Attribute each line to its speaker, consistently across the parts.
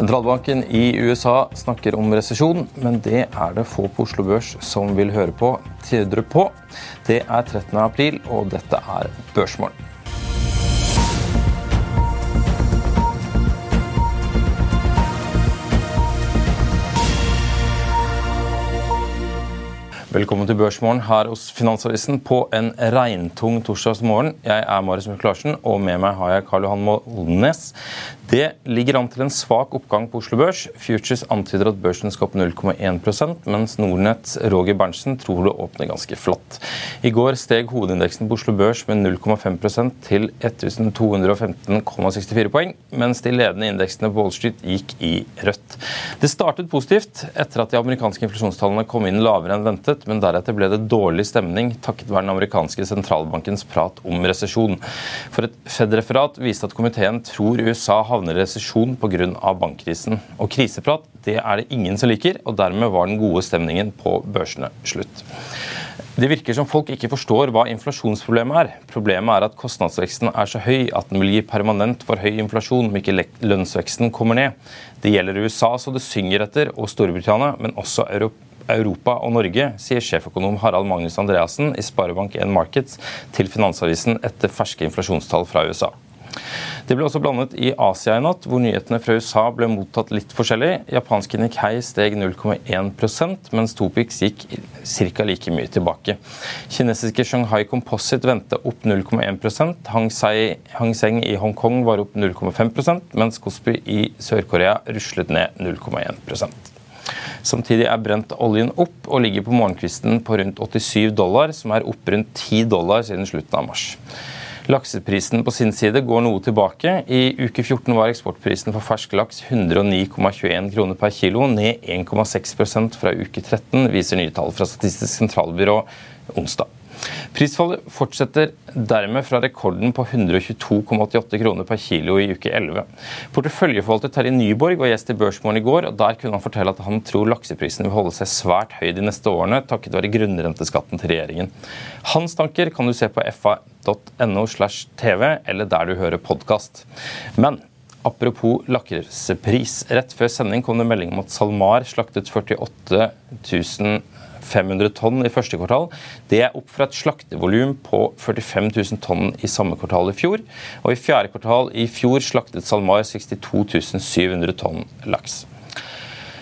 Speaker 1: Sentralbanken i USA snakker om resesjon, men det er det få på Oslo Børs som vil høre på. Tidre på. Det er 13. april, og dette er Børsmorgen. Velkommen til Børsmorgen her hos Finansavisen på en regntung torsdagsmorgen. Jeg er Marius Mikkelarsen, Larsen, og med meg har jeg Karl Johan Molnes. Det ligger an til en svak oppgang på Oslo Børs. Futures antyder at børsen skal opp 0,1% mens Nordnetts Roger Berntsen tror det åpner ganske flatt. I går steg hovedindeksen på Oslo Børs med 0,5% til 1215,64 poeng, mens de ledende indeksene på Wall Street gikk i rødt. Det startet positivt etter at de amerikanske inflasjonstallene kom inn lavere enn ventet, men deretter ble det dårlig stemning takket være den amerikanske sentralbankens prat om resesjon. For et Fed-referat viste at komiteen tror USA havner havner i resesjon pga. bankkrisen. Og kriseprat det er det ingen som liker, og dermed var den gode stemningen på børsene slutt. Det virker som folk ikke forstår hva inflasjonsproblemet er. Problemet er at kostnadsveksten er så høy at den vil gi permanent for høy inflasjon om ikke lønnsveksten kommer ned. Det gjelder USA så det synger etter, og Storbritannia, men også Europa og Norge, sier sjeføkonom Harald Magnus Andreassen i Sparebank1 Markets til Finansavisen etter ferske inflasjonstall fra USA. Det ble også blandet i Asia i natt, hvor nyhetene fra USA ble mottatt litt forskjellig. Japanske Nikkei steg 0,1% mens Topix gikk ca. like mye tilbake. Kinesiske Shanghai Composite vendte opp 0,1 Hang, Hang Seng i Hongkong var opp 0,5% mens Kospi i Sør-Korea ruslet ned 0,1% Samtidig er brent oljen opp og ligger på morgenkvisten på rundt 87 dollar, som er opp rundt 10 dollar siden slutten av mars. Lakseprisen på sin side går noe tilbake. I uke 14 var eksportprisen for fersk laks 109,21 kroner per kilo, ned 1,6% fra uke 13, viser nye tall fra Statistisk sentralbyrå onsdag. Prisfallet fortsetter dermed fra rekorden på 122,88 kroner per kilo i uke 11. Porteføljeforvalter Terje Nyborg var gjest i Børsmorgen i går, og der kunne han fortelle at han tror lakseprisen vil holde seg svært høy de neste årene, takket være grunnrenteskatten til regjeringen. Hans tanker kan du se på fa.no slash tv, eller der du hører podkast. Men Apropos lakrespris. Rett før sending kom det melding om at SalMar slaktet 48 000 500 tonn i første kvartal. Det er opp fra et slaktevolum på 45 000 tonn i samme kvartal i fjor. Og i fjerde kvartal i fjor slaktet SalMar 62 700 tonn laks.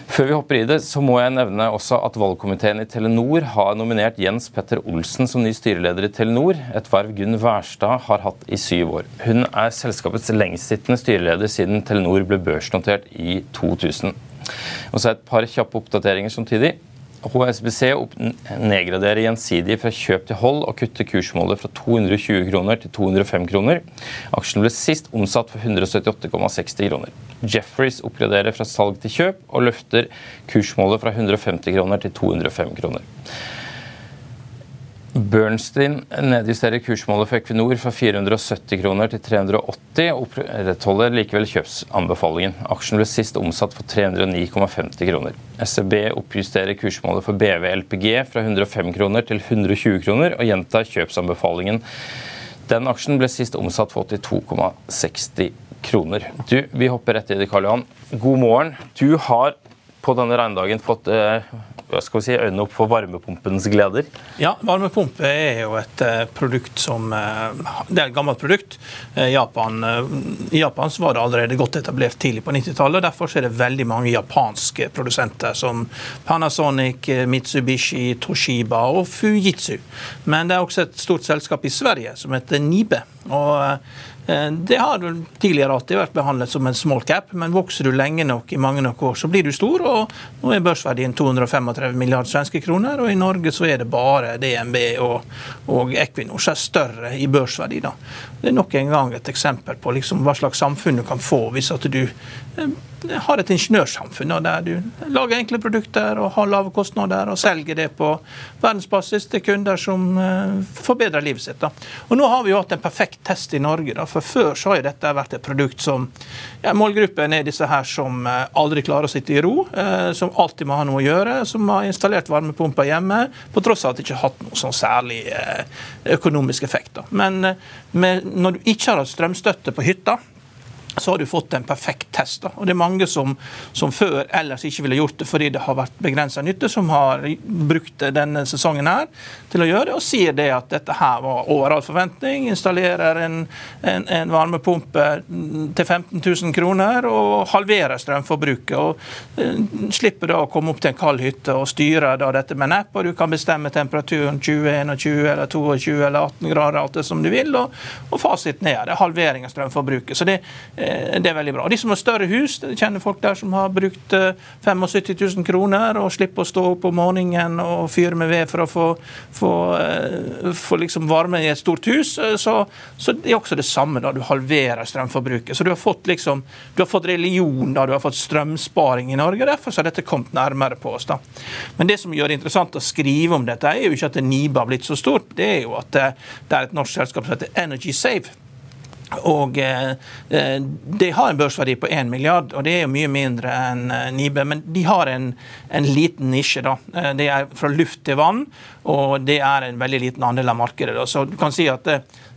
Speaker 1: Før vi hopper i det, så må jeg nevne også at valgkomiteen i Telenor har nominert Jens Petter Olsen som ny styreleder i Telenor, et verv Gunn Wærstad har hatt i syv år. Hun er selskapets lengstsittende styreleder siden Telenor ble børsnotert i 2000. Og så et par kjappe oppdateringer samtidig. HSBC nedgraderer gjensidig fra kjøp til hold og kutter kursmålet fra 220 kroner til 205 kroner. Aksjen ble sist omsatt for 178,60 kroner. Jefferies oppgraderer fra salg til kjøp og løfter kursmålet fra 150 kroner til 205 kroner. Bernstein nedjusterer kursmålet for Equinor fra 470 kroner til 380 og opprettholder likevel kjøpsanbefalingen. Aksjen ble sist omsatt for 309,50 kroner. SEB oppjusterer kursmålet for BV LPG fra 105 kroner til 120 kroner og gjentar kjøpsanbefalingen. Den aksjen ble sist omsatt for 82,60 kroner. Du, Vi hopper rett i det, Karl Johan. God morgen. Du har på denne regndagen fått eh, skal vi si, øynene opp for varmepumpens gleder?
Speaker 2: Ja, varmepumpe er jo et uh, produkt som uh, Det er et gammelt produkt. I Japan, Japan var det allerede godt etablert tidlig på 90-tallet. Derfor er det veldig mange japanske produsenter som Panasonic, Mitsubishi, Toshiba og Fujitsu. Men det er også et stort selskap i Sverige som heter Nibe. og Eh, det har tidligere alltid vært behandlet som en small cap, men vokser du lenge nok i mange nok år, så blir du stor. og Nå er børsverdien 235 milliarder svenske kroner, og i Norge så er det bare DNB og, og Equinor som er større i børsverdi. da. Det er nok en gang et eksempel på liksom hva slags samfunn du kan få hvis at du eh, har et ingeniørsamfunn der du lager enkle produkter og har lave kostnader og selger det på verdensbasis til kunder som uh, forbedrer livet sitt. Og Nå har vi jo hatt en perfekt test i Norge. For Før så har jo dette vært et produkt som ja, Målgruppen er disse her som uh, aldri klarer å sitte i ro, uh, som alltid må ha noe å gjøre, som har installert varmepumper hjemme, på tross av at de ikke har hatt noe sånn særlig økonomisk effekt. Da. Men når du ikke har hatt strømstøtte på hytta, så har du fått en perfekt test. Da. Og Det er mange som, som, før ellers ikke ville gjort det fordi det har vært begrensa nytte, som har brukt denne sesongen her til å gjøre det, og sier det at dette her var over all forventning. Installerer en, en, en varmepumpe til 15 000 kroner og halverer strømforbruket. og uh, Slipper da å komme opp til en kald hytte og styre da dette med en app, og du kan bestemme temperaturen 20, 21 eller 22 eller 18 grader, alt det som du vil, og, og fasiten er det. Halvering av strømforbruket. Så det Eh, det er veldig bra. De som har større hus, kjenner folk der som har brukt 75 000 kroner og slipper å stå opp om morgenen og fyre med ved for å få, få, eh, få liksom varme i et stort hus. Eh, så, så, det er også det samme. da Du halverer strømforbruket. Så du har fått liksom, du har fått religion, da du har fått strømsparing i Norge. Derfor har dette kommet nærmere på oss. da. Men det som gjør det interessant å skrive om dette, er jo ikke at Niba har blitt så stort. Det er jo at det er et norsk selskap som heter Energy Save og eh, eh, De har en børsverdi på 1 milliard, og det er jo mye mindre enn eh, Nibe. Men de har en, en liten nisje. da. Det er fra luft til vann, og det er en veldig liten andel av markedet. Da. Så du kan si at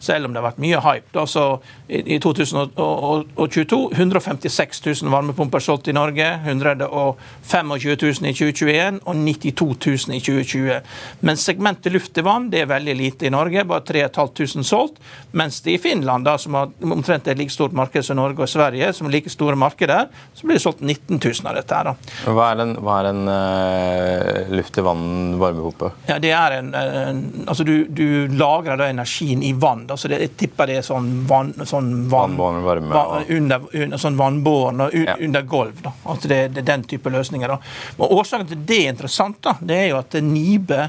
Speaker 2: selv om det har vært mye hype. Da, så i, 2022 156 000 varmepumper solgt i Norge, 125 000 i 2021 og 92 000 i 2020. Men segmentet luft til vann det er veldig lite i Norge, bare 3500 solgt. Mens det i Finland, da, som har omtrent et like stort marked som Norge og Sverige, som er like store markeder, så blir det solgt 19 000 av dette. her.
Speaker 1: Hva er en, hva er en uh, luft til vann varmepumpe?
Speaker 2: Ja, det er en, en altså du, du lagrer da energien i vann. Altså det, jeg tipper det er sånn, vann, sånn vann,
Speaker 1: vannbåren varme
Speaker 2: vann, under, under, sånn vannbåren un, ja. under gulv. Da. Altså det, det, er den type løsninger. Da. Og Årsaken til det er interessant, da, det er jo at Nibe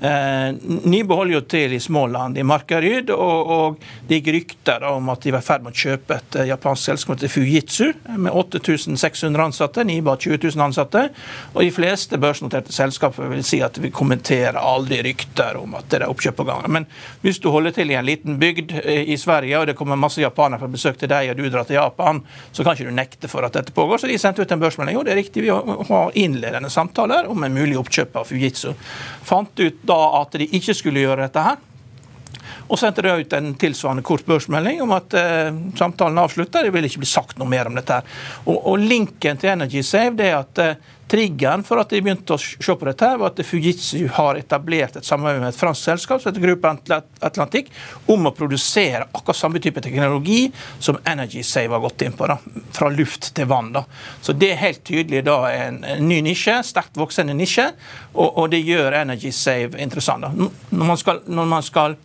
Speaker 2: eh, Nibe holder jo til i Småland, i Markaryd, og, og det gikk rykter om at de var i ferd med å kjøpe et uh, japansk selskap til Fujitsu med 8600 ansatte. Nibe har 20 000 ansatte. Og de fleste børsnoterte selskaper vil si at vi kommenterer aldri rykter om at det er oppkjøp på gang. Men hvis du holder til i en liten bygd i Sverige, og det kommer masse japanere på besøk til deg, og du drar til Japan, så kan ikke du nekte for at dette pågår. Så de sendte ut en børsmelding. Jo, det er riktig, vi har innledende samtaler om en mulig oppkjøp av Fujitsu. Fant ut da at de ikke skulle gjøre dette her. Og sendte det ut en tilsvarende kort børsmelding om at eh, samtalen avslutta. Det vil ikke bli sagt noe mer om dette. her. Og, og linken til Energy Save det er at eh, Triggeren for at de begynte å se på dette, var at Fujitsu har etablert et samarbeid med et fransk selskap som heter Gruppe Atlantic, om å produsere akkurat samme type teknologi som Energy Save har gått inn på. Da, fra luft til vann. Da. Så Det er helt tydelig da en, ny nisje, sterkt voksende nisje, og, og, det gjør Energy Save interessant. Da. Når man skal, når man skal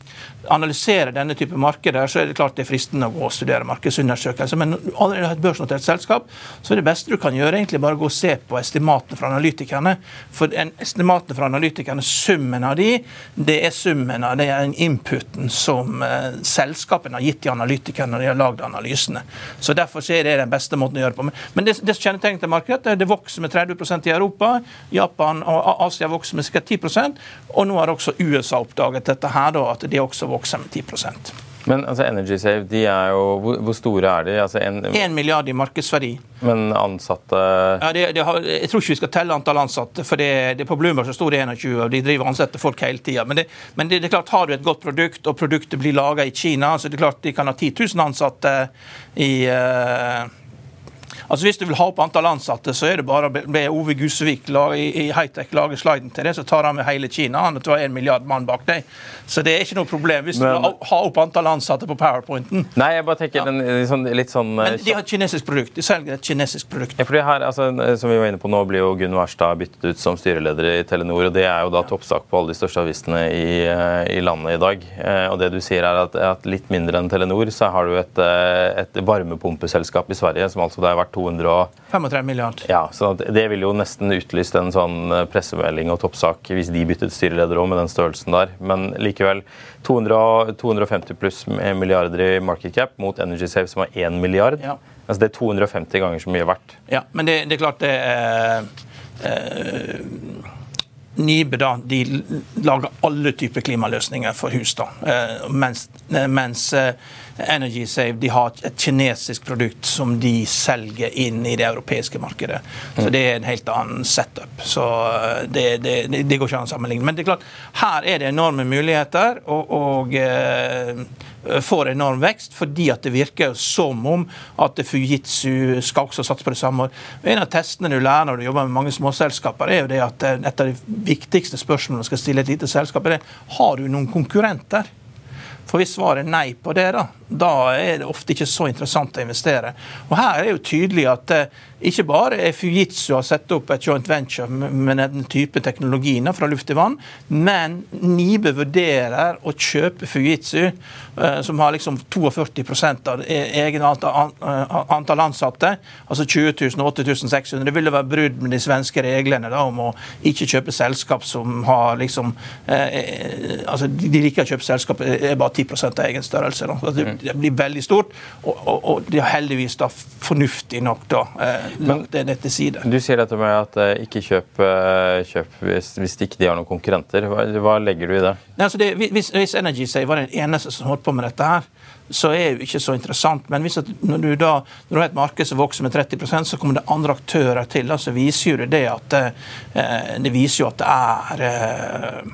Speaker 2: analysere denne type markeder, så er det klart det er fristende å gå og studere markedsundersøkelser. Men når du allerede har et børsnotert selskap, så er det beste du kan gjøre, egentlig bare gå og se på estimatene fra analytikerne. For estimatene fra analytikerne, summen av de, det er summen av det er den inputen som eh, selskapene har gitt til analytikerne når de har lagd analysene. Så Derfor er det den beste måten å gjøre det på. Men det, det kjennetegnet til markedet, det vokser med 30% i Europa. Japan og Asia vokser med ca. 10% og nå har også USA oppdaget dette her, da, at de også vokser med 10
Speaker 1: men altså Energy Save, de er jo, hvor, hvor store er de? Altså
Speaker 2: en, en, milliard i markedsverdi.
Speaker 1: Men ansatte
Speaker 2: ja, det, det har, Jeg tror ikke vi skal telle antall ansatte. for det, det På Bloomberg så står det 21, og de driver og ansetter folk hele tida. Men, det, men det, er klart, har du et godt produkt, og produktet blir laga i Kina, så det er klart de kan ha 10 000 ansatte i uh, Altså Hvis du vil ha opp antall ansatte, så er det bare å be Ove Gusevik i, i Hightech lage sliden til det, så tar han med hele Kina. Han tror en milliard mann bak deg. Så det er ikke noe problem hvis Men, du vil ha opp antall ansatte på powerpointen.
Speaker 1: Nei, jeg bare tenker ja. den, liksom, litt sånn
Speaker 2: Men de har et kinesisk produkt. De selger et kinesisk produkt.
Speaker 1: Ja, fordi her, altså, som vi var inne på Nå blir jo Gunn Wærstad byttet ut som styreleder i Telenor, og det er jo da toppsak på alle de største avisene i, i landet i dag. Eh, og det du sier er at, at litt mindre enn Telenor, så har du et, eh, et varmepumpeselskap i Sverige som altså det er verdt 235
Speaker 2: milliarder.
Speaker 1: Ja, så Det ville jo nesten utlyst en sånn eh, pressemelding og toppsak hvis de byttet styreleder òg, med den størrelsen der. Men likevel 200, 250 pluss milliarder i market cap mot Energy Save, som har 1 milliard. Ja. Altså Det er 250 ganger så mye verdt.
Speaker 2: Ja, men det, det er klart det er eh, Nibe da, de lager alle typer klimaløsninger for hus. da, eh, Mens, mens eh, Energy Save de har et kinesisk produkt som de selger inn i det europeiske markedet. Så Det er en helt annen setup. Så det, det, det går ikke an å sammenligne. Men det er klart, her er det enorme muligheter. og, og Eh, får enorm vekst, fordi at det virker som om at Fujitsu skal også satse på det samme. En av testene du lærer når du jobber med mange småselskaper, er jo det at eh, et av de viktigste spørsmålene du skal stille et lite selskap, er har du noen konkurrenter. For hvis svaret er nei på det, da, da er det ofte ikke så interessant å investere. Og Her er det jo tydelig at eh, ikke bare er Fujitsu har satt opp et joint venture med den type teknologiene fra luft til vann, men Nibe vurderer å kjøpe Fujitsu, eh, som har liksom 42% av e-, egen antall ansatte, altså 20 000 8600. Det ville være brudd med de svenske reglene da, om å ikke kjøpe selskap som har liksom eh, eh altså De liker å kjøpe selskap er bare 10 av egen størrelse. Da. Det, mm. blir veldig stort, og, og, og det er heldigvis da fornuftig nok da eh, lagt det nett til side.
Speaker 1: Du sier dette med at uh, ikke kjøp, uh, kjøp hvis, hvis ikke de har noen konkurrenter. Hva, hva legger du i det?
Speaker 2: Nei, altså det hvis, hvis Energy Save var den eneste som holdt på med dette her, så er det jo ikke så interessant. Men at, når, du da, når du har et marked som vokser med 30% så kommer det andre aktører til. så viser jo det det at uh, det viser jo at det er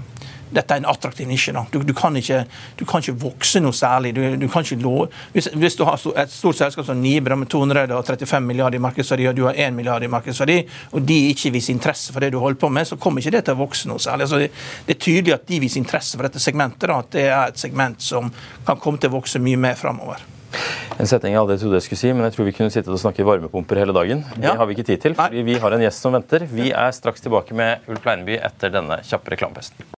Speaker 2: dette er en attraktiv nisje. Du, du, kan ikke, du, kan ikke, vokse noe særlig. Du, du kan ikke lov, hvis, hvis, du har et stort selskap som Nibra med 235 milliarder i markedsverdi, og du har 1 milliard i markedsverdi, og de ikke viser interesse for det du holder på med, så kommer ikke det til å vokse noe særlig. Altså, det, det, er tydelig at de viser interesse for dette segmentet. Da, at det er et segment som kan komme til å vokse mye mer framover.
Speaker 1: En setning jeg aldri trodde jeg skulle si, men jeg tror vi kunne sitte og snakke varmepumper hele dagen. Det har vi ikke tid til, fordi vi har en gjest som venter. Vi er straks tilbake med Ulf Leineby etter denne kjappe reklamepesten.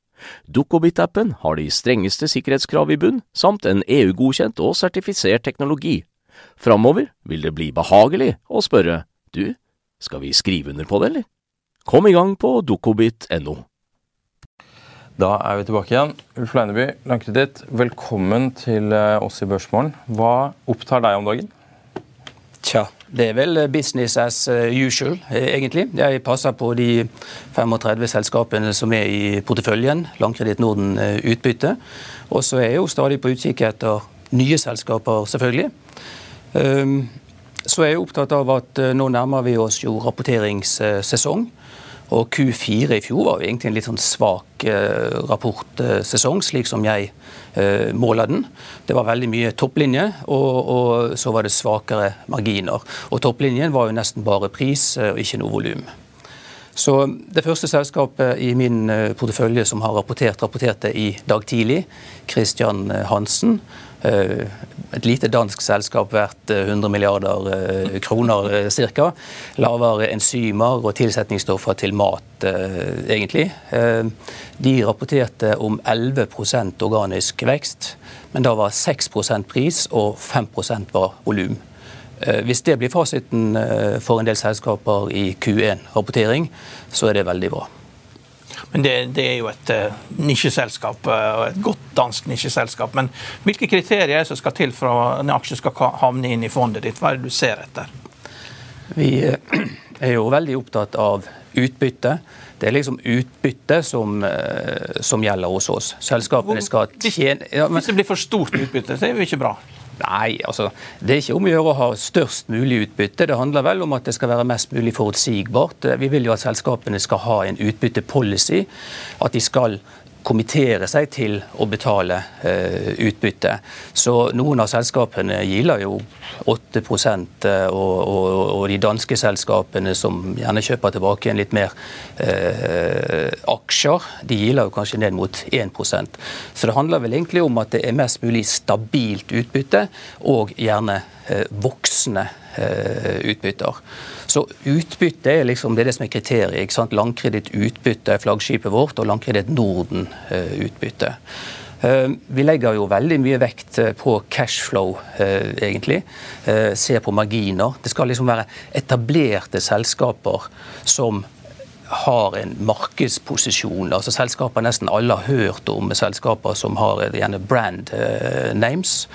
Speaker 3: Dukkobit-appen har de strengeste sikkerhetskrav i bunn, samt en EU-godkjent og sertifisert teknologi. Framover vil det bli behagelig å spørre du, skal vi skrive under på det, eller? Kom i gang på dukkobit.no.
Speaker 1: Da er vi tilbake igjen. Ulf Leineby, Landkreditt, velkommen til eh, oss i Børsmorgen. Hva opptar deg om dagen?
Speaker 4: Tja, det er vel business as usual, egentlig. Jeg passer på de 35 selskapene som er i porteføljen. Langkreditt Norden utbytte. Og så er jeg jo stadig på utkikk etter nye selskaper, selvfølgelig. Ehm, så er jeg opptatt av at nå nærmer vi oss jo rapporteringssesong. Og Q4 i fjor var jo egentlig en litt sånn svak eh, rapportsesong, slik som jeg måla den. Det var veldig mye topplinje, og, og, så var det svakere marginer. Og topplinjen var jo nesten bare pris eh, og ikke noe volum. Så Det første selskapet i min portefølje som har rapportert, rapporterte i dag tidlig. Christian Hansen. Eh, et lite dansk selskap verdt 100 eh, milliarder eh, kroner ca. Lavere enzymer og tilsetningsstoffer til mat, egentlig. De rapporterte om 11% organisk vekst, men da var 6% pris og 5% var volum. Hvis det blir fasiten for en del selskaper i Q1-rapportering, så er det veldig bra.
Speaker 2: Men det, det er jo et uh, nisjeselskap, uh, og et godt dansk nisjeselskap. Men hvilke kriterier er det som skal til for at en aksje skal havne inn i fondet ditt? Hva er det du ser etter?
Speaker 4: Vi uh, er jo veldig opptatt av utbytte. Det er liksom utbytte som, som gjelder hos oss. Selskapene skal tjene
Speaker 2: ja, men... Hvis det blir for stort utbytte, så er det jo ikke bra.
Speaker 4: Nei, altså, det er ikke om å gjøre å ha størst mulig utbytte. Det handler vel om at det skal være mest mulig forutsigbart. Vi vil jo at selskapene skal ha en utbyttepolicy. At de skal kommentere seg til å betale eh, utbytte. Så noen av selskapene giler jo 8 eh, og, og, og, de danske selskapene som gjerne kjøper tilbake igjen litt mer eh, aksjer, de giler jo kanskje ned mot 1% Så det handler vel egentlig om at det er mest mulig stabilt utbytte, og gjerne uh, voksne utbytter. Så utbytte er liksom det, er det som er kriteriet. ikke sant? Langkreditt utbytte er flaggskipet vårt, og Langkreditt Norden eh, utbytte. Eh, vi legger jo veldig mye vekt eh, på cashflow, egentlig. Ser på marginer. Det skal liksom være etablerte selskaper som har en markedsposisjon. altså Selskaper nesten alle har hørt om selskaper som har gjerne brand names.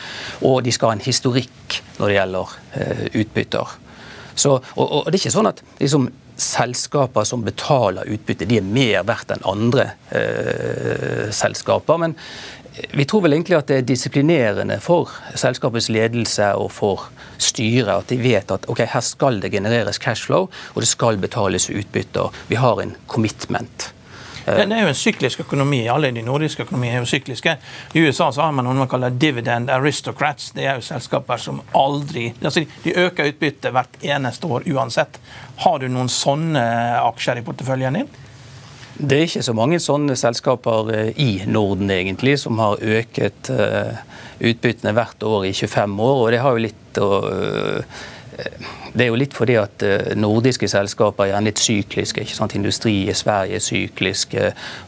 Speaker 4: Og de skal ha en historikk når det gjelder utbytter. Så, og, og, det er ikke sånn at liksom, selskaper som betaler utbytte, de er mer verdt enn andre eh, selskaper. Men vi tror vel egentlig at det er disiplinerende for selskapets ledelse og for styret at de vet at ok, her skal det genereres cashflow, og det skal betales utbytter. Vi har en commitment.
Speaker 2: Det, det er jo en syklisk økonomi. Alle de nordiske økonomiene er jo sykliske. I USA så har man noe man kaller dividend aristocrats. Det er jo selskaper som aldri altså De øker utbyttet hvert eneste år uansett. Har du noen sånne aksjer i porteføljen din?
Speaker 4: Det er ikke så mange sånne selskaper eh, i Norden egentlig som har øket eh, utbyttene hvert år i 25 år. og det har jo litt å det er jo litt fordi at eh, nordiske selskaper er gjerne litt sykliske. ikke sant? Industri i Sverige er syklisk,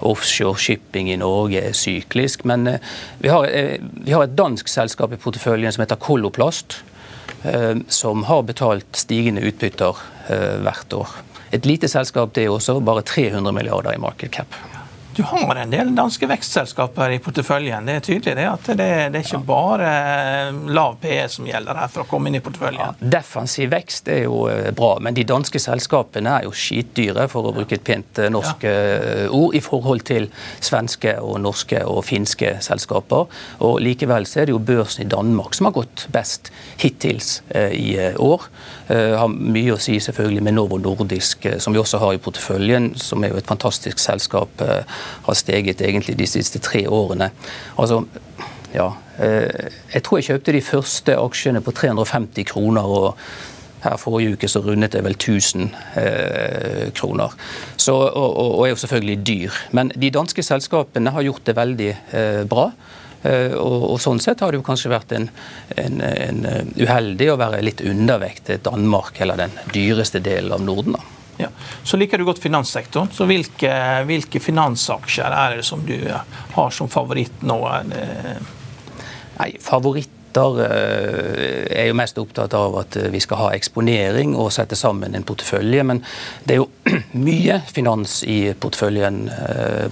Speaker 4: offshore shipping i Norge er syklisk. Men eh, vi har, eh, vi har et dansk selskap i porteføljen som heter Koloplast, som har betalt stigende utbytter hvert år. Et lite selskap det er også, bare 300 milliarder i market cap.
Speaker 2: Du har en del danske vekstselskaper i porteføljen. Det er tydelig det at det, det er ikke bare eh, lav PE som gjelder her for å komme inn i porteføljen.
Speaker 4: Ja, defensiv vekst er jo eh, bra, men de danske selskapene er jo skitdyre, for å bruke et pent eh, norsk ja. ord, i forhold til svenske og norske og finske selskaper. Og Likevel så er det jo børsen i Danmark som har gått best hittils i år. Har mye å si selvfølgelig med Novo Nordisk, som vi også har i porteføljen, som er jo et fantastisk selskap har steget egentlig de siste tre årene. Altså, ja, eh, jeg tror jeg kjøpte de første aksjene på 350 kroner. og her Forrige uke så rundet jeg vel 1000 eh, kroner. Så, og, og, er jo selvfølgelig dyr. Men de danske selskapene har gjort det veldig eh, bra. Eh, og, og, Sånn sett har det jo kanskje vært en, en, en uheldig å være litt undervektet Danmark, eller den dyreste delen av Norden. da.
Speaker 2: Ja. Så liker du godt finanssektoren. Så hvilke, hvilke, finansaksjer er det som du har som favoritt nå?
Speaker 4: Nei, favoritter eh, er jo mest opptatt av at vi skal ha eksponering og sette sammen en portefølje. Men det er jo mye finans i porteføljen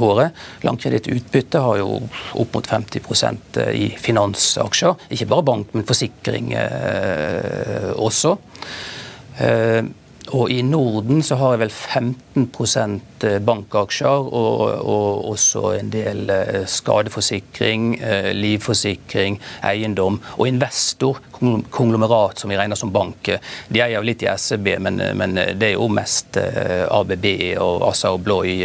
Speaker 4: våre. Langkredittutbytte har jo opp mot 50% i finansaksjer. Ikke bare bank, men forsikring også. Og i Norden så har jeg vel 15 eh, bankaksjer og, og, også en del eh, skadeforsikring, eh, livforsikring, eiendom. Og investor, konglomerat som vi regner som bank. De eier jo litt i SEB, men, men, det er jo mest ABB og Assa Obloy,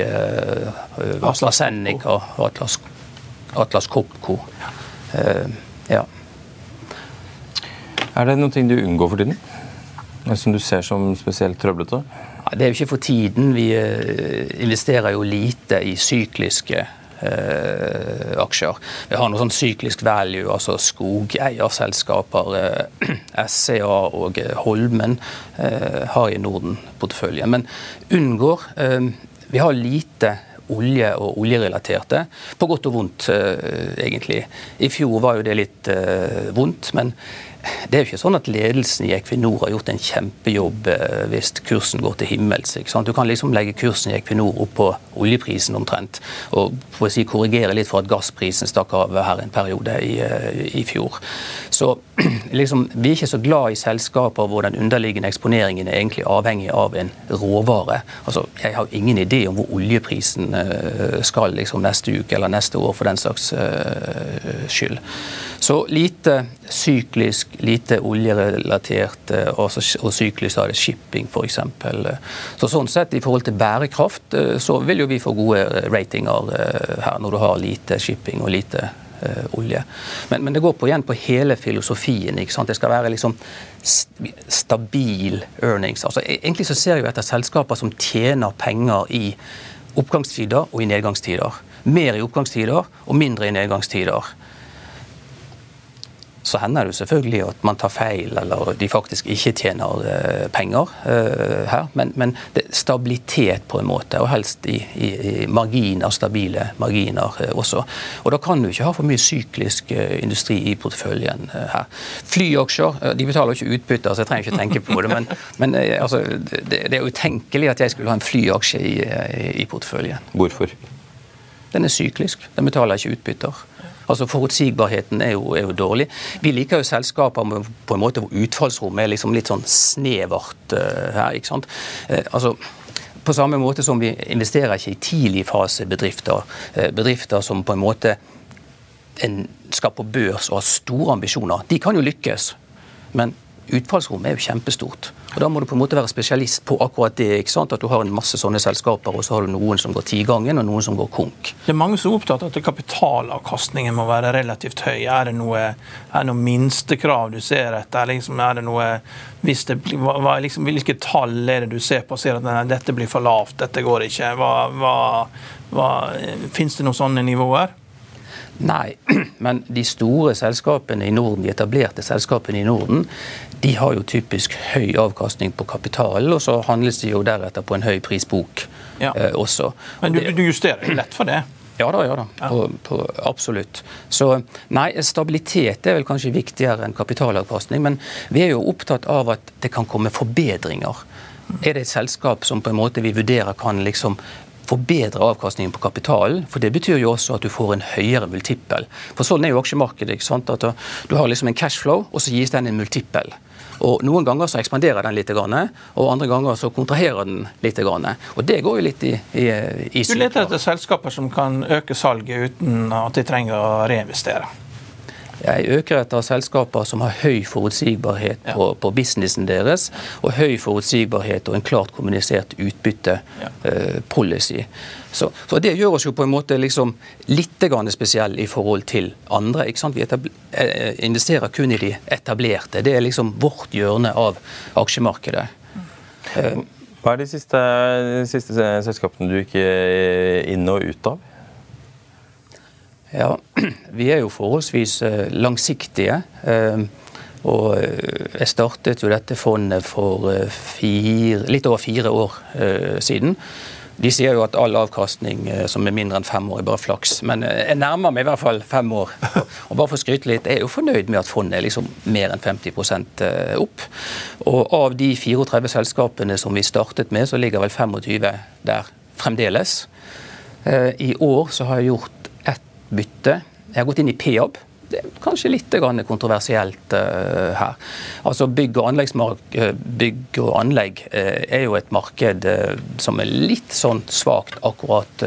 Speaker 4: AstraZeneca og Atlas, Atlas Copco. Ja.
Speaker 1: Er det noe du unngår for tiden? Som du ser som spesielt trøblete?
Speaker 4: Det er jo ikke for tiden. Vi eh, investerer jo lite i sykliske eh, aksjer. Vi har noe sånn syklisk value, altså skogeierselskaper. Eh, SCA og Holmen eh, har i Norden porteføljen. Men unngår eh, Vi har lite olje og oljerelaterte. På godt og vondt, eh, egentlig. I fjor var jo det litt vondt. men det er jo ikke sånn at ledelsen i Equinor har gjort en kjempejobb eh, hvis kursen går til himmels. Du kan liksom legge kursen i Equinor opp på oljeprisen omtrent, og si, korrigere litt for at gassprisen stakk av her en periode i, eh, i fjor. Så liksom, vi er ikke så glad i selskaper hvor den underliggende eksponeringen er egentlig avhengig av en råvare. Altså, jeg har ingen idé om hvor oljeprisen eh, skal liksom, neste uke eller neste år for den slags skyld. Så lite syklisk, lite oljerelatert eh, og, og syklisk er det shipping f.eks. Så sånn sett i forhold til bærekraft så vil jo vi få gode ratinger her når du har lite shipping og lite olje. Men, men, det går på, igjen på hele filosofien. ikke sant? Det skal være liksom stabil earnings. Altså, e-, egentlig så ser vi etter selskaper som tjener penger i oppgangstider og i nedgangstider. Mer i oppgangstider og mindre i nedgangstider så hender det jo selvfølgelig at man tar feil, eller de faktisk ikke tjener uh, penger uh, her. Men, men stabilitet på en måte, og helst i, i, i marginer, stabile marginer uh, også. Og da kan du ikke ha for mye syklisk industri i porteføljen her. Flyaksjer de betaler jo ikke utbytter, så jeg trenger ikke tenke på det. Men, men altså, det, det, er utenkelig at jeg skulle ha en flyaksje i, i porteføljen.
Speaker 1: Hvorfor?
Speaker 4: Den er syklisk. Den betaler ikke utbytter. Altså Forutsigbarheten er jo, er jo, dårlig. Vi liker jo selskaper med, på en måte hvor utfallsrommet er liksom litt sånn snevert uh, her. ikke sant? Uh, altså på samme måte som vi investerer ikke i tidligfasebedrifter. Uh, bedrifter som på en måte en skal på børs og har store ambisjoner. De kan jo lykkes, men utfallsrommet er jo kjempestort. Og Da må du på en måte være spesialist på akkurat det. ikke sant? At du har en masse sånne selskaper, og så har du noen som går tigangen, og noen som går konk.
Speaker 2: Det er mange som er opptatt av at kapitalavkastningen må være relativt høy. Er det noe, er det noe minstekrav du ser etter? Liksom, er det noe, hvis det, hva, liksom, hvilke tall er det du ser på og ser at nei, dette blir for lavt, dette går ikke? Hva, hva, hva, Fins det noen sånne nivåer?
Speaker 4: Nei, men de store selskapene i Norden, de etablerte selskapene i Norden, de har jo typisk høy avkastning på kapitalen, og så handles de jo deretter på en høy prisbok ja. eh, også.
Speaker 2: Men du, du justerer lett for det?
Speaker 4: Ja da, ja da. På, på, absolutt. Så nei, stabilitet er vel kanskje viktigere enn kapitalavkastning. Men vi er jo opptatt av at det kan komme forbedringer. Er det et selskap som på en måte vi vurderer kan liksom forbedre avkastningen på kapitalen. For det betyr jo også at du får en høyere multippel. For sånn er jo aksjemarkedet. ikke sant? At Du har liksom en cashflow, og så gis den en multippel. Og Noen ganger så ekspanderer den litt, og andre ganger så kontraherer den litt. Og Det går jo litt i, i, i
Speaker 2: Du leter etter selskaper som kan øke salget uten at de trenger å reinvestere?
Speaker 4: Jeg øker etter selskaper som har høy forutsigbarhet på, ja. på businessen deres, og høy forutsigbarhet og en klart kommunisert utbyttepolicy. Ja. Uh, så, så, Det gjør oss jo på en måte liksom litt spesielle i forhold til andre. Vi eh, investerer kun i de etablerte. Det er liksom vårt hjørne av aksjemarkedet.
Speaker 1: Hva er de siste, de siste selskapene du gikk inn og ut av?
Speaker 4: Ja, Vi er jo forholdsvis eh, langsiktige. Eh, og eh, jeg startet jo dette fondet for fire, litt over fire år siden. De sier jo at all avkastning som er mindre enn fem år, er bare flaks. Men jeg nærmer meg i hvert fall fem år. Og bare for å skryte litt, jeg er jo fornøyd med at fondet er liksom mer enn 50 eh, opp. Og av de 34 selskapene som vi startet med, så ligger vel 25 der fremdeles. I år så har jeg gjort bytte. Jeg har gått inn i Peab det er kanskje litt kontroversielt uh, her. Altså Bygg og, eh, bygg og anlegg uh, er jo et marked som er litt sånn svakt akkurat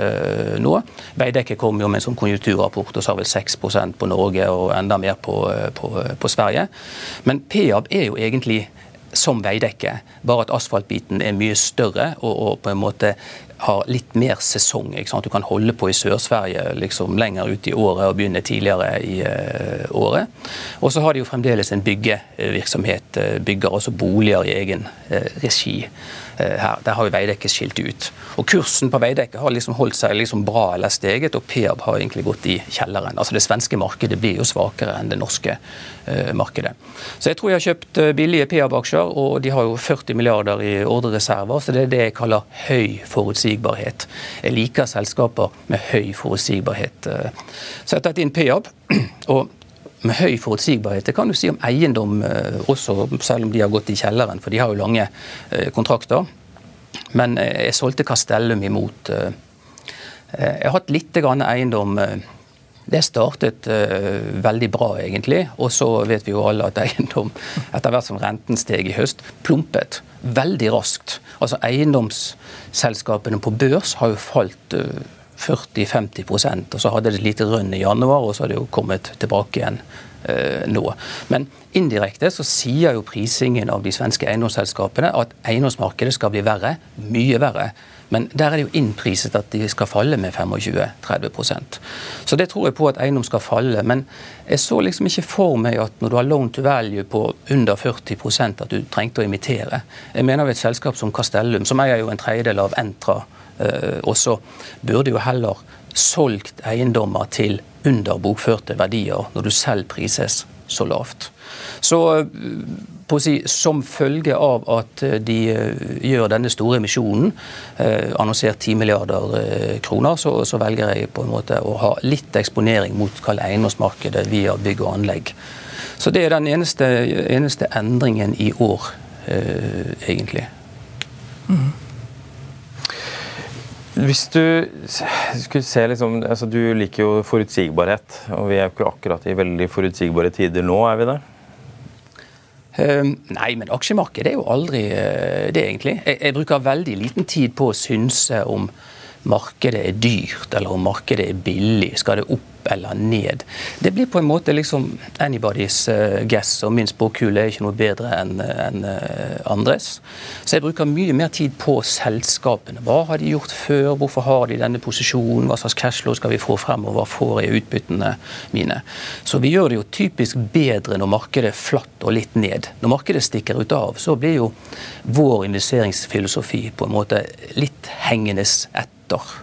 Speaker 4: nå. Veidekke kom jo med en sånn konjunkturrapport og sa vel 6% på Norge og enda mer på, på, på Sverige. Men Peab er jo egentlig som veidekke, bare at asfaltbiten er mye større og, og på en måte har litt mer sesong. Du kan holde på i Sør-Sverige liksom lenger ut i året og begynne tidligere i uh, året. Og så har de jo fremdeles en byggevirksomhet. Uh, bygger også boliger i egen uh, regi. Her. Der har jo Veidekke skilt ut. Og Kursen på Veidekke har liksom holdt seg liksom bra eller steget, og Peab har egentlig gått i kjelleren. Altså Det svenske markedet blir jo svakere enn det norske markedet. Så jeg tror jeg har kjøpt billige Peab-aksjer, og de har jo 40 milliarder i ordrereserver. Så det er det jeg kaller høy forutsigbarhet. Jeg liker selskaper med høy forutsigbarhet. Uh. Så jeg har tatt inn Peab. og med høy forutsigbarhet. Det kan du si om eiendom eh, også, selv om de har gått i kjelleren, for de har jo lange eh, kontrakter. Men eh, jeg solgte Castellum imot. Jeg har hatt litt eiendom. Det startet veldig bra, egentlig. Og så vet vi jo alle at eiendom, etter hvert som renten steg i høst, plumpet veldig raskt. Altså Eiendomsselskapene på børs har jo falt 40-50% og så hadde det et lite rønn i januar, og så har det jo kommet tilbake igjen uh, nå. Men indirekte så sier jo prisingen av de svenske eiendomsselskapene at eiendomsmarkedet skal bli verre, mye verre. Men der er det jo innpriset at de skal falle med 25-30% Så det tror jeg på at eiendom skal falle. Men jeg så liksom ikke for meg at når du har loan to value på under 40% at du trengte å imitere. Jeg mener jo et selskap som Castellum, som eier jo en tredjedel av Entra, Eh, også, burde jo heller solgt eiendommer til under bokførte verdier når du selv prises så lavt. Så eh, si, Som følge av at eh, de gjør denne store emisjonen, annonsert 10 milliarder kroner, så, så, velger jeg på en måte å ha litt eksponering mot eiendomsmarkedet via bygg og anlegg. Så det er den eneste, eneste endringen i år, egentlig. Mm.
Speaker 1: Hvis du skulle se liksom, altså Du liker jo forutsigbarhet, og vi er jo ikke akkurat i veldig forutsigbare tider nå, er vi det?
Speaker 4: Um, nei, men aksjemarkedet er jo aldri uh, det, egentlig. Jeg, jeg, bruker veldig liten tid på å synse om markedet er dyrt, eller om markedet er billig. Skal det opp eller ned. Det blir på en måte liksom anybody's uh, guess, og min spåkule er ikke noe bedre enn en, uh, andres. Så jeg bruker mye mer tid på selskapene. Hva har de gjort før, hvorfor har de denne posisjonen, hva slags cashflow skal vi få fremover, hva får jeg utbyttene mine. Så vi gjør det jo typisk bedre når markedet er flatt og litt ned. Når markedet stikker ut av, så blir jo vår investeringsfilosofi på en måte litt hengende etter.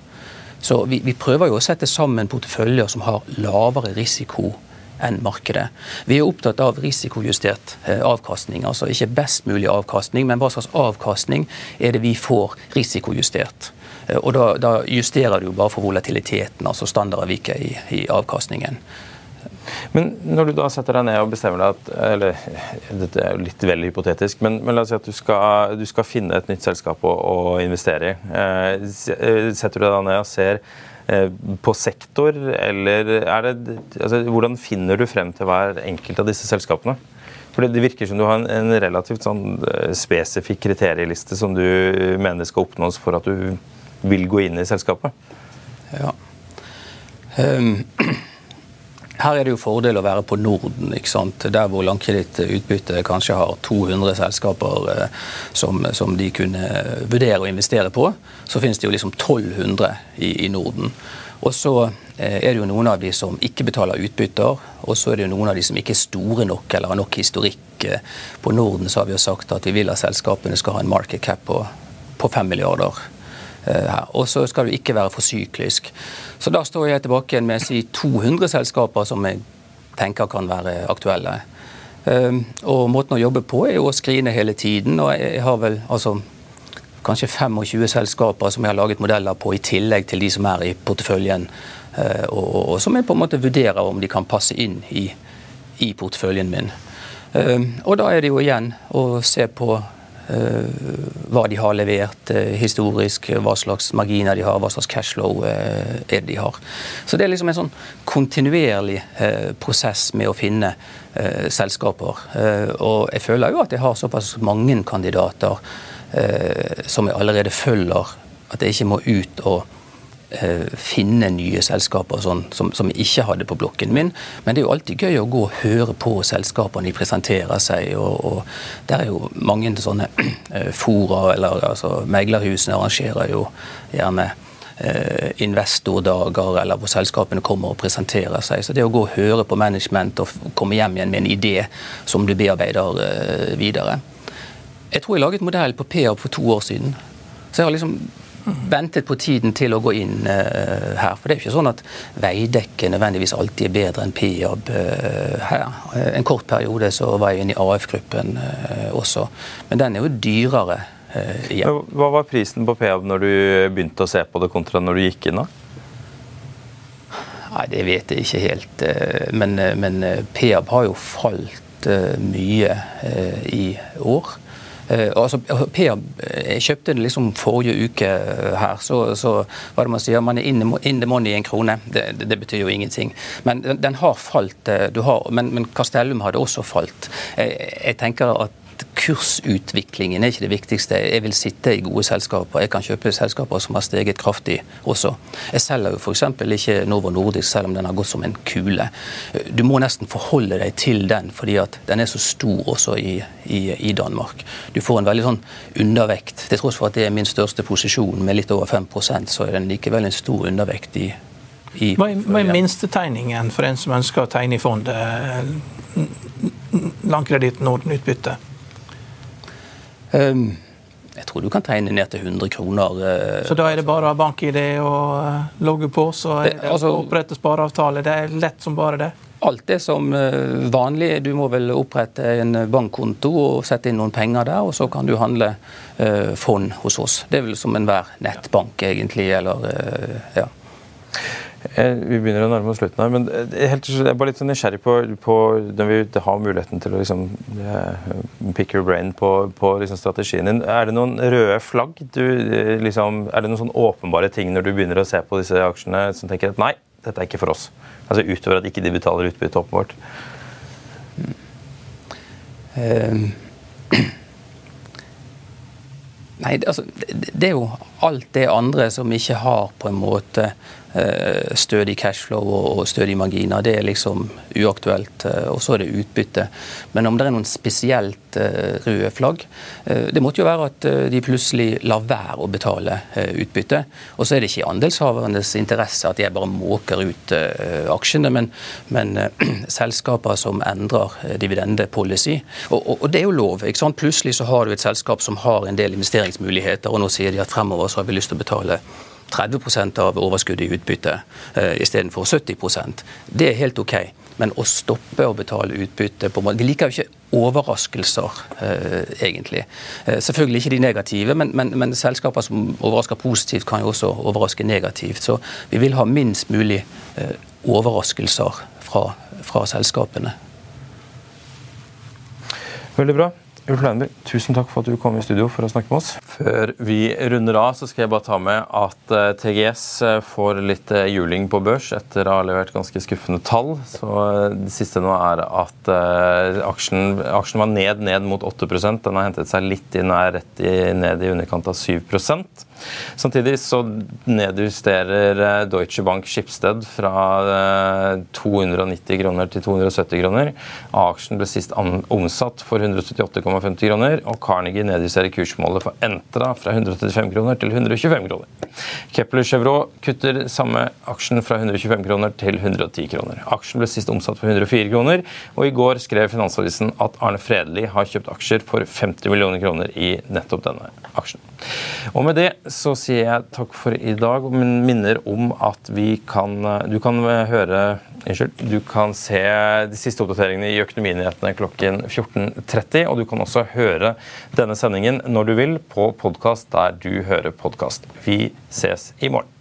Speaker 4: Så vi, vi, prøver jo å sette sammen porteføljer som har lavere risiko enn markedet. Vi er opptatt av risikojustert eh, avkastning. Altså ikke best mulig avkastning, men hva slags avkastning er det vi får risikojustert. Eh, og da, da justerer du bare for volatiliteten, altså standardavviket i, i avkastningen.
Speaker 1: Men når du da setter deg ned og bestemmer deg at eller Dette er jo litt vel hypotetisk, men, men la oss si at du skal, du skal, finne et nytt selskap å, å investere i. Eh, eh, setter du deg ned og ser eh, på sektor, eller er det altså, Hvordan finner du frem til hver enkelt av disse selskapene? For Det virker som du har en, relativt sånn spesifikk kriterieliste som du mener skal oppnås for at du vil gå inn i selskapet.
Speaker 4: Ja. Um her er det jo fordel å være på Norden, ikke sant? der hvor langkredittutbyttet kanskje har 200 selskaper eh, som, som, de kunne vurdere å investere på. Så finnes det jo liksom 1200 i, i Norden. Og så eh, er det jo noen av de som ikke betaler utbytter, og så er det jo noen av de som ikke er store nok eller har nok historikk. Eh, på Norden så har vi jo sagt at vi vil at selskapene skal ha en market cap på, på 5 milliarder her. Og så skal du ikke være for syklisk. Så da står jeg tilbake igjen med si 200 selskaper som jeg tenker kan være aktuelle. Um, og måten å jobbe på er jo å skrine hele tiden. Og jeg har vel altså kanskje 25 selskaper som jeg har laget modeller på, i tillegg til de som er i porteføljen. Eh, og, og, og som jeg på en måte vurderer om de kan passe inn i, i porteføljen min. Og da er det jo igjen å se på hva de har levert historisk, hva slags marginer de har, hva slags cashflow er de har. Så det er liksom en sånn kontinuerlig prosess med å finne eh, selskaper. Eh, og jeg føler jo at jeg har såpass mange kandidater eh, som jeg allerede følger, at jeg ikke må ut og eh, finne nye selskaper sånn, som, som, jeg ikke hadde på blokken min. Men det er jo alltid gøy å gå og høre på selskapene de presenterer seg. og, og Der er jo mange sånne eh, fora, eller altså meglerhusene arrangerer jo gjerne Eh, investordager eller hvor selskapene kommer og presenterer seg. Så det å gå og høre på management og komme hjem igjen med en idé som du bearbeider eh, videre. Jeg tror jeg laget modell på PAB for to år siden. Så jeg har liksom ventet på tiden til å gå inn uh, her. For det er jo ikke sånn at Veidekke nødvendigvis alltid er bedre enn Piab uh, her. Uh, en kort periode så var jeg inne i AF-gruppen også, men den er jo dyrere
Speaker 1: igjen. hva var prisen på Peab når du begynte å se på det, kontra når du gikk inn? da?
Speaker 4: Nei, Det vet jeg ikke helt. Eh, men, eh, men Peab har jo falt mye i år. Altså, Per Jeg kjøpte det liksom forrige uke her. Så, så hva det man sier, man er in the money i en krone. Det, det, det, betyr jo ingenting. Men den, den har falt. Har, men, men Castellum hadde også falt. Jeg, jeg tenker at kursutviklingen er ikke det viktigste. Jeg vil sitte i gode selskaper. Jeg kan kjøpe selskaper som har steget kraftig også. Jeg selger jo f.eks. ikke Novo Nordisk selv om den har gått som en kule. Du må nesten forholde deg til den, fordi at den er så stor også i, i, i Danmark. Du får en veldig sånn undervekt. Til tross for at det er min største posisjon med litt over 5% så er den likevel en stor undervekt i
Speaker 2: i, hva er minstetegningen for en som ønsker å tegne i fondet? Langkreditt Norden-utbytte?
Speaker 4: Ehm, jeg tror du kan tegne ned til 100 kroner.
Speaker 2: Eh, så da er det bare bank-ID og eh, logge på, så er det, altså, opprette spareavtale? Det er lett som bare det?
Speaker 4: Alt det som eh, vanlig. Du må vel opprette en bankkonto og sette inn noen penger der, og så kan du handle fond hos oss. Det er vel som enhver nettbank, egentlig. Eller, ja.
Speaker 1: Eh, vi begynner å nærme oss slutten her, men eh, helt, jeg er bare litt sånn nysgjerrig på, på når vi har muligheten til å liksom, eh, pick your brain på, på liksom strategien din. Er det noen røde flagg? Du, liksom, er det noen sånn åpenbare ting når du begynner å se på disse aksjene som tenker at nei, dette er ikke for oss? Altså Utover at ikke de betaler utbytte, åpenbart.
Speaker 4: Um. Nei, altså, det er jo alt det andre som ikke har på en måte Eh, stødig cashflow og stødige marginer. Det er liksom uaktuelt. Eh, og så er det utbytte. Men om det er noen spesielt eh, røde flagg Det måtte jo være at de plutselig lar være å betale utbytte. Og så er det ikke i andelshavernes interesse at jeg bare måker ut aksjene, men, men selskaper som endrer dividendepolicy. Og, og, og, det er jo lov. ikke sant? Plutselig så har du et selskap som har en del investeringsmuligheter, og nå sier de at fremover så har vi lyst til å betale 30% av overskuddet i utbytte uh, istedenfor 70% Det er helt OK. Men å stoppe å betale utbytte på Vi liker jo ikke overraskelser, uh, egentlig. Uh, selvfølgelig ikke de negative, men, men, men, selskaper som overrasker positivt, kan jo også overraske negativt. Så vi vil ha minst mulig overraskelser fra, fra selskapene.
Speaker 1: Veldig bra. Ulf Leinby, tusen takk for at du kom i studio for å snakke med oss. Før vi runder av, så skal jeg bare ta med at eh, TGS eh, får litt eh, juling på børs etter å ha levert ganske skuffende tall. Så Det siste nå er at aksjen, aksjen var ned ned mot 8% Den har hentet seg litt inn er rett i, ned i underkant av 7 Samtidig så nedjusterer eh, Deutsche Bank Schibsted fra 290 eh, kroner til 270 kroner. Aksjen ble sist omsatt for 178,50 kroner, og Carnegie nedjusterer kursmålet for Entra fra 135 kroner til 125 kroner. Kepler Chevrolet kutter samme aksjen fra 125 kroner til 110 kroner. Aksjen ble sist omsatt for 104 kroner, og i går skrev Finansavisen at Arne Fredli har kjøpt aksjer for 50 millioner kroner i nettopp denne aksjen. Og med det så sier jeg takk for i dag, men minner om at vi kan Du kan høre Unnskyld. Du kan se de siste oppdateringene i Økonominyhetene klokken 14.30. Og du kan kan også høre denne sendingen når du vil på podkast der du hører podkast. Vi ses i morgen.